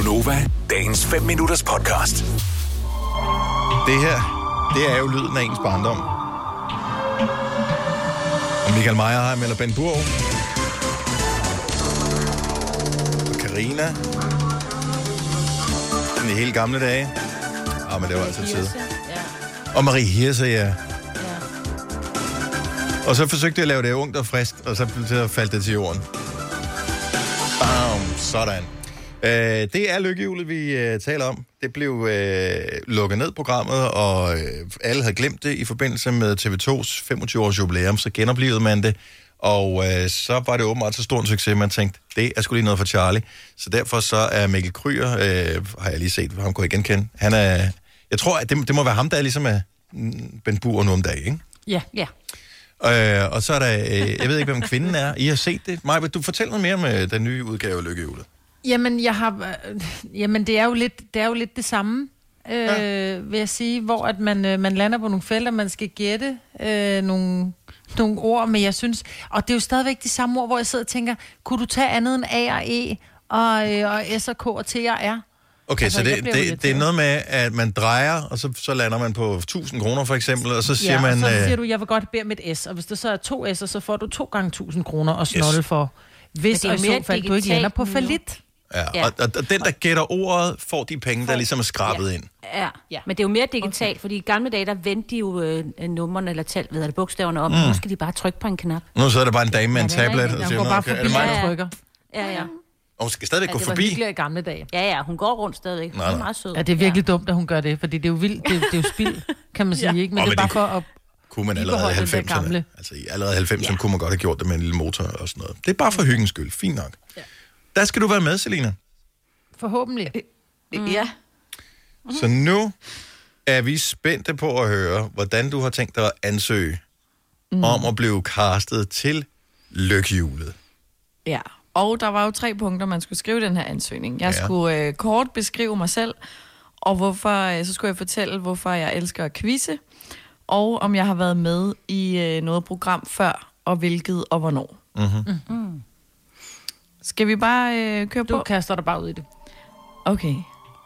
Gunova, dagens 5 minutters podcast. Det her, det er jo lyden af ens barndom. Og Michael Meyerheim eller Ben Burg. Og Karina. Den hele gamle dage. Ah, men det var altså tid. Og Marie Hirse, ja. Og så forsøgte jeg at lave det ungt og frisk, og så, så faldt det til jorden. Bam, sådan. Øh, det er lykkehjulet, vi øh, taler om. Det blev øh, lukket ned programmet, og øh, alle havde glemt det i forbindelse med TV2's 25-års jubilæum, så genoplevede man det. Og øh, så var det åbenbart så stor en succes, man tænkte, det er sgu lige noget for Charlie. Så derfor så er Mikkel Kryer, øh, har jeg lige set, ham kunne jeg genkende. Han er, jeg tror, at det, det må være ham, der er ligesom er Ben Bur nu om dagen, ikke? Ja. Ja. Øh, og så er der, øh, jeg ved ikke, hvem kvinden er. I har set det. Maja, vil du fortælle noget mere om øh, den nye udgave af Lykkehjulet? Jamen, jeg har, øh, jamen det, er jo lidt, det er jo lidt det samme, øh, ja. vil jeg sige, hvor at man, øh, man lander på nogle felter, man skal gætte øh, nogle, nogle ord, men jeg synes, og det er jo stadigvæk de samme ord, hvor jeg sidder og tænker, kunne du tage andet end A og E, og, øh, og S og K og T og R? Okay, Altså, så det, det, det er noget med, at man drejer, og så, så lander man på 1000 kroner for eksempel, og så siger ja, man... og så øh, siger du, jeg vil godt bede om et S, og hvis der så er to S'er, så får du to gange 1000 kroner og snolle yes. for, hvis og det i er så mere fald du ikke lander på falit. Ja, Ja. og, og, og den, der gætter ordet, får de penge, der ligesom er skrabet ind. Ja. Ja. ja, men det er jo mere digitalt, okay. fordi i gamle dage, der vendte de jo øh, numrene eller tal, ved det, bogstaverne om. Mm. Nu skal de bare trykke på en knap. Nu så er der bare en dame med en Ja, det er tablet, og siger, går "Nå, bare okay, er forbi det mig? og Ja. trykker. Ja, ja. Og hun skal stadig gå Det var forbi. i gamle dage. Ja, ja, hun går rundt stadigvæk. Hun Nej, er nej. meget sød. Ja, det er virkelig ja. dumt, at hun gør det, fordi det er jo vildt, det er, det er jo spild, kan man sige, ikke? Men Åh, det er bare det for at... Kunne man I allerede i beholder den der 90'erne. gamle. Altså i allerede 90'erne ja. kunne man godt have gjort det med en lille motor og sådan noget. Det er bare for hyggens skyld. Fint nok. Ja. Der skal du være med, Selina. Forhåbentlig. Mm. Ja. Så nu er vi spændte på at høre, hvordan du har tænkt dig at ansøge mm. om at blive castet til lykkehjulet. Ja, og der var jo tre punkter, man skulle skrive den her ansøgning. Jeg Ja. skulle øh, kort beskrive mig selv, og hvorfor, øh, så skulle jeg fortælle, hvorfor jeg elsker at quizze, og om jeg har været med i øh, noget program før, og hvilket og hvornår. Mm-hmm. Skal vi bare øh, køre Du på? kaster dig bare ud i det. Okay.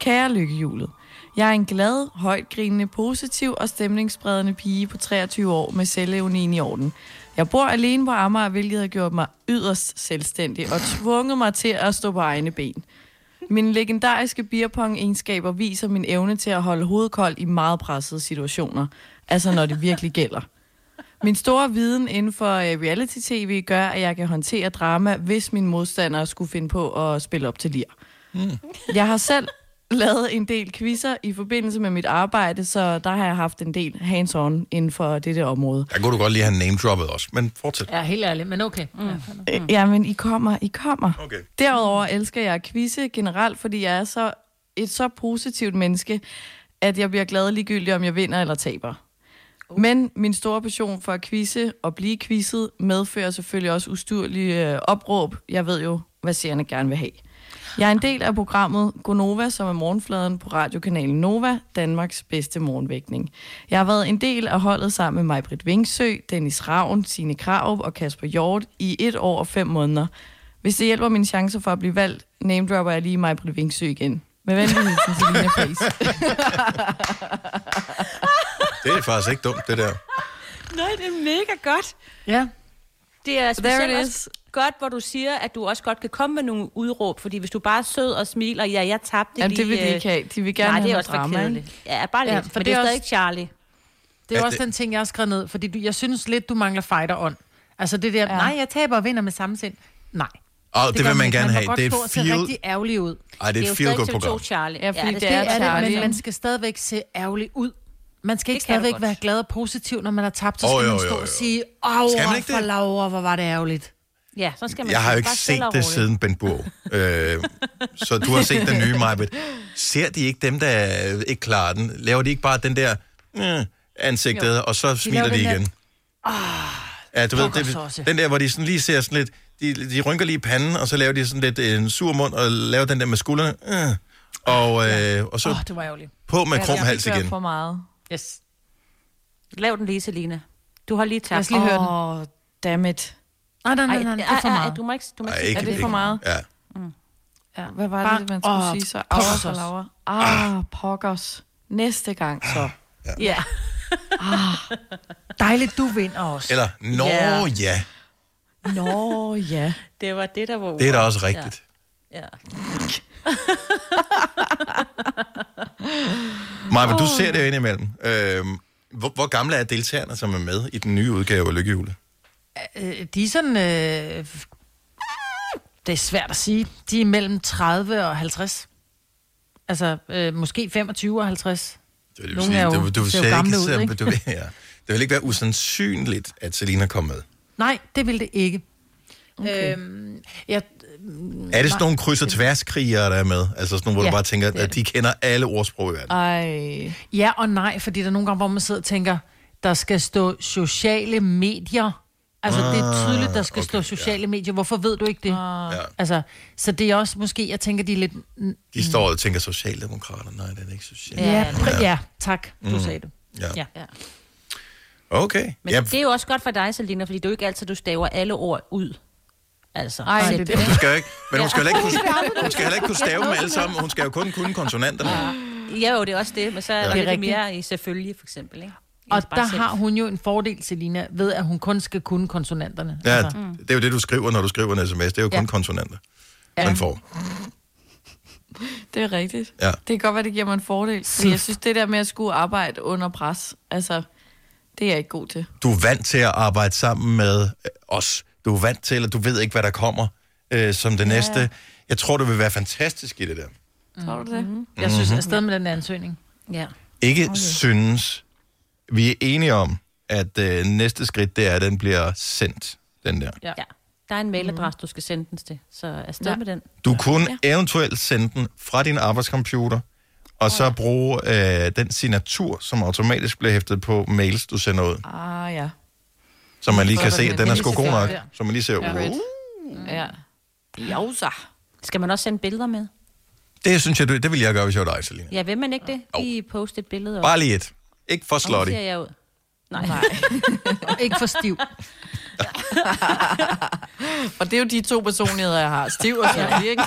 Kære lykkehjulet. Jeg er en glad, højtgrinende, positiv og stemningsspredende pige på 23 år med selvevnen i orden. Jeg bor alene på Amager, hvilket har gjort mig yderst selvstændig og tvunget mig til at stå på egne ben. Mine legendariske beerpong-egenskaber viser min evne til at holde hovedet koldt i meget pressede situationer. Altså når det virkelig gælder. Min store viden inden for øh, reality-tv gør, at jeg kan håndtere drama, hvis mine modstandere skulle finde på at spille op til lir. Jeg har selv lavet en del quizzer i forbindelse med mit arbejde, så der har jeg haft en del hands-on inden for dette område. Der kunne du godt lige have name-droppet også, men fortsæt. Ja, helt ærligt, men okay. Mm. Ja. Mm. Jamen, I kommer, I kommer. Okay. Derudover elsker jeg at quizze generelt, fordi jeg er så et så positivt menneske, at jeg bliver glad ligegyldigt, om jeg vinder eller taber. Men min store passion for at quizze og blive quizzet medfører selvfølgelig også ustyrlige øh, opråb. Jeg ved jo, hvad seerne gerne vil have. Jeg er en del af programmet Gonova, som er morgenfladen på radiokanalen Nova, Danmarks bedste morgenvækning. Jeg har været en del af holdet sammen med Majbrit Vingsø, Dennis Ravn, Signe Krav og Kasper Hjort i et år og fem måneder. Hvis det hjælper mine chancer for at blive valgt, namedropper jeg lige Majbrit Vingsø igen. Med venlig hilsen, Selina Friis. Det er faktisk ikke dumt, det der. Nej, det er mega godt. ja. Det er specielt også godt, hvor du siger, at du også godt kan komme med nogle udråb, fordi hvis du bare er sød og smiler, ja, jeg tabte Jamen, lige... det vil de øh, ikke have. De vil gerne Nej, det er have også for drama, kedeligt. Ja, bare lidt, Ja, ja, for for men det det er også- stadig Charlie. Det er Ja, også det- den ting, jeg har skrevet ned, fordi du, jeg synes lidt, du mangler fighter-ånd. Altså det der, ja. Ja. nej, jeg taber og vinder med samme sind. Nej. Og det, det gør vil man gerne have. godt Det er et feel... rigtig ærgerlig ud. Ej, det er et feel-good stadig program. TV2 Charlie. Ja, fordi det, det er Det er det, men man skal stadigvæk se ærgerlig ud. Man skal ikke stadigvæk være glad og positiv, når man har tabt, så skal jo, man jo, stå jo. og sige, åh, for? Laura, hvor var det ærgerligt. Ja, så skal man Jeg har jo ikke set det roligt. siden Ben Burg. øh, så du har set den nye, Majbet. Ser de ikke dem, der ikke klarer den? Laver de ikke bare den der øh, ansigtet, og så smiler laver de den der- igen? Ja, du ved, det, den der, hvor de sådan lige ser sådan lidt... De, de rynker lige i panden, og så laver de sådan lidt øh, en sur mund, og laver den der med skuldrene. Øh, og, øh, og så Åh, oh, det var ærgerligt. på med krum Jeg hals igen. for meget. Yes. Lav den lige, Selina. Du har lige Lad os tabt. lige høre den. Åh, oh, dammit. Nej, nej, nej, Ej, nej, det ej, er for ej, meget. Du må ikke, du må Ej, ikke, ikke, Er det ikke- for meget? Ja. Ja. Hvad var Bare- det, man skulle Åh, sige så? pokkers og. Laura. Ah, pokkers. Næste gang så. Ja. Dejligt, du vinder også. Eller, nå Ja. ja, Nå, ja. Det var det, der var det er da også rigtigt. Ja. Maja, du ser det jo indimellem. Øhm, hvor, hvor gamle er deltagerne, som er med i den nye udgave af Lykkehjulet? Øh, de er sådan... Øh, det er svært at sige. De er mellem 30 og 50. Altså, øh, måske 25 og 50. Det vil Nogle er jo- du, du, ser jo ser gamle ikke, ud, ikke? Du, ja. Det vil ikke være usandsynligt, at Selina kom med. Nej, det vil det ikke. Okay. Øhm, jeg, Er det sådan nogle kryds- og tværskrigere, der er med? Altså sådan nogle, hvor Ja, du bare tænker, er at de kender alle ordsprog i verden. Ej. ja og nej, fordi der er nogle gange, hvor man sidder og tænker, der skal stå sociale medier. Altså, det er tydeligt, der skal okay, stå sociale medier. Hvorfor ved du ikke det? Ja. Altså, så det er også måske, jeg tænker, de er lidt... De står og tænker, Socialdemokrater, nej, det er ikke social. Ja, ja, ja tak, du Mm. sagde det. Ja. Ja. Ja. Okay. Men Ja, det er jo også godt for dig, Selina, fordi det er jo ikke altid, du staver alle ord ud. Altså, Ej, det det. det. du skal jo ikke, men hun skal, heller ikke kunne, hun skal heller ikke kunne stave dem alle sammen. Hun skal jo kun kunne konsonanterne. Ja, jo, det er også det, men så er Ja. Det rigtigt. mere i selvfølgelig, for eksempel. Ikke? Og der selv. har hun jo en fordel, Selina, ved at hun kun skal kunne konsonanterne. Ja, Altså, det er jo det, du skriver, når du skriver en sms. Det er jo kun Ja. konsonanter, Ja. man får. Det er rigtigt. Ja. Det kan godt være, det giver mig en fordel. Fordi jeg synes, det der med at skulle arbejde under pres, altså, det er jeg ikke god til. Du er vant til at arbejde sammen med os. Du er vant til, at du ved ikke, hvad der kommer øh, som det næste. Jeg tror, du vil være fantastisk i det der. Tror du det? Mm-hmm. jeg synes, afsted med den ansøgning. Ja. Ikke okay. synes. Vi er enige om, at øh, næste skridt, det er, at den bliver sendt, den der. Ja. ja. Der er en mailadresse, du skal sende den til, så afsted Ja. med den. Du kunne ja. eventuelt sende den fra din arbejdscomputer, og så bruge øh, den signatur, som automatisk bliver hæftet på mails, du sender ud. Ah, ja. Så man lige kan se, den at den er sgu god nok. Så man lige ser, Ja. uh, Ja. Jo, så. Skal man også sende billeder med? det synes jeg, du- det vil jeg gøre, hvis jeg var dig, Selina. Ja, vil man ikke det? Lige poste et billede op. Bare lige et. Ikke for slutty. ser jeg ud? Nej. Nej. Ikke for stiv. Og det er jo de to personligheder, jeg har. Stiv og så, ikke?